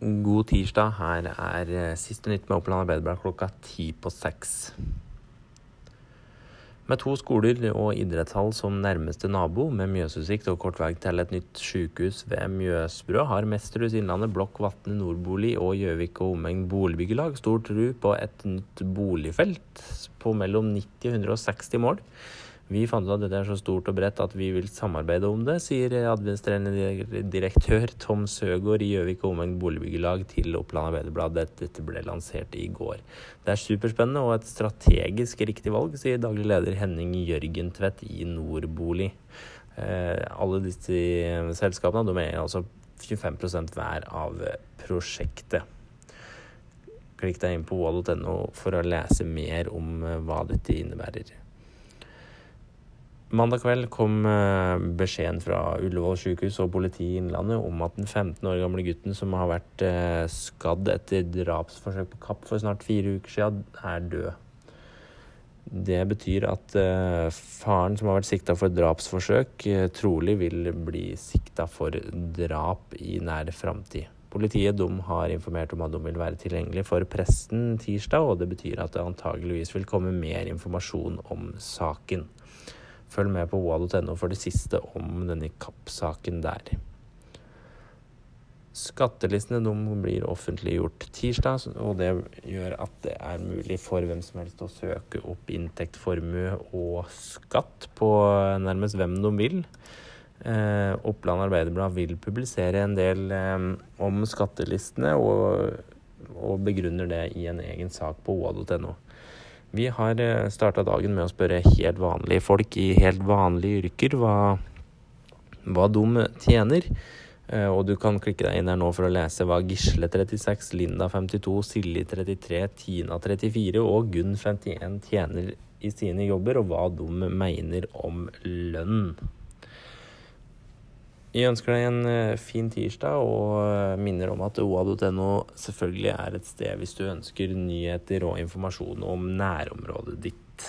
God tirsdag. Her er eh, siste nytt med Oppland Arbeiderblad klokka ti på seks. Med to skoler og idrettshall som nærmeste nabo, med Mjøsutsikt og kort vei til et nytt sykehus ved Mjøsbrua, har Mesterhus Innlandet, Blokk Vatne Nordbolig og Gjøvik og omegn boligbyggelag stor tro på et nytt boligfelt på mellom 90 og 160 mål. Vi fant ut at dette er så stort og bredt at vi vil samarbeide om det, sier administrerende direktør Tom Søgaard i Gjøvik og omegn boligbyggelag til Oppland Arbeiderblad. Dette ble lansert i går. Det er superspennende og et strategisk riktig valg, sier daglig leder Henning Jørgentvedt i Nordbolig. Eh, alle disse selskapene er altså 25 hver av prosjektet. Klikk deg inn på wall.no for å lese mer om eh, hva dette innebærer. Mandag kveld kom eh, beskjeden fra Ullevål sykehus og politiet i Innlandet om at den 15 år gamle gutten som har vært eh, skadd etter drapsforsøk på Kapp for snart fire uker siden, er død. Det betyr at eh, faren som har vært sikta for drapsforsøk, trolig vil bli sikta for drap i nær framtid. Politiet har informert om at de vil være tilgjengelig for pressen tirsdag, og det betyr at det antageligvis vil komme mer informasjon om saken. Følg med på oa.no for det siste om denne Kapp-saken der. Skattelistene de blir offentliggjort tirsdag, og det gjør at det er mulig for hvem som helst å søke opp inntekt, formue og skatt på nærmest hvem de vil. Eh, Oppland Arbeiderblad vil publisere en del eh, om skattelistene, og, og begrunner det i en egen sak på oa.no. Vi har eh, starta dagen med å spørre helt vanlige folk i helt vanlige yrker hva, hva de tjener. Eh, og du kan klikke deg inn her nå for å lese hva Gisle 36, Linda 52, Silje 33, Tina 34 og Gunn 51 tjener i sine jobber, og hva de mener om lønn. Vi ønsker deg en eh, fin tirsdag og eh, minner om at oa.no selvfølgelig er et sted hvis du ønsker nyheter og informasjon om nærområdet ditt.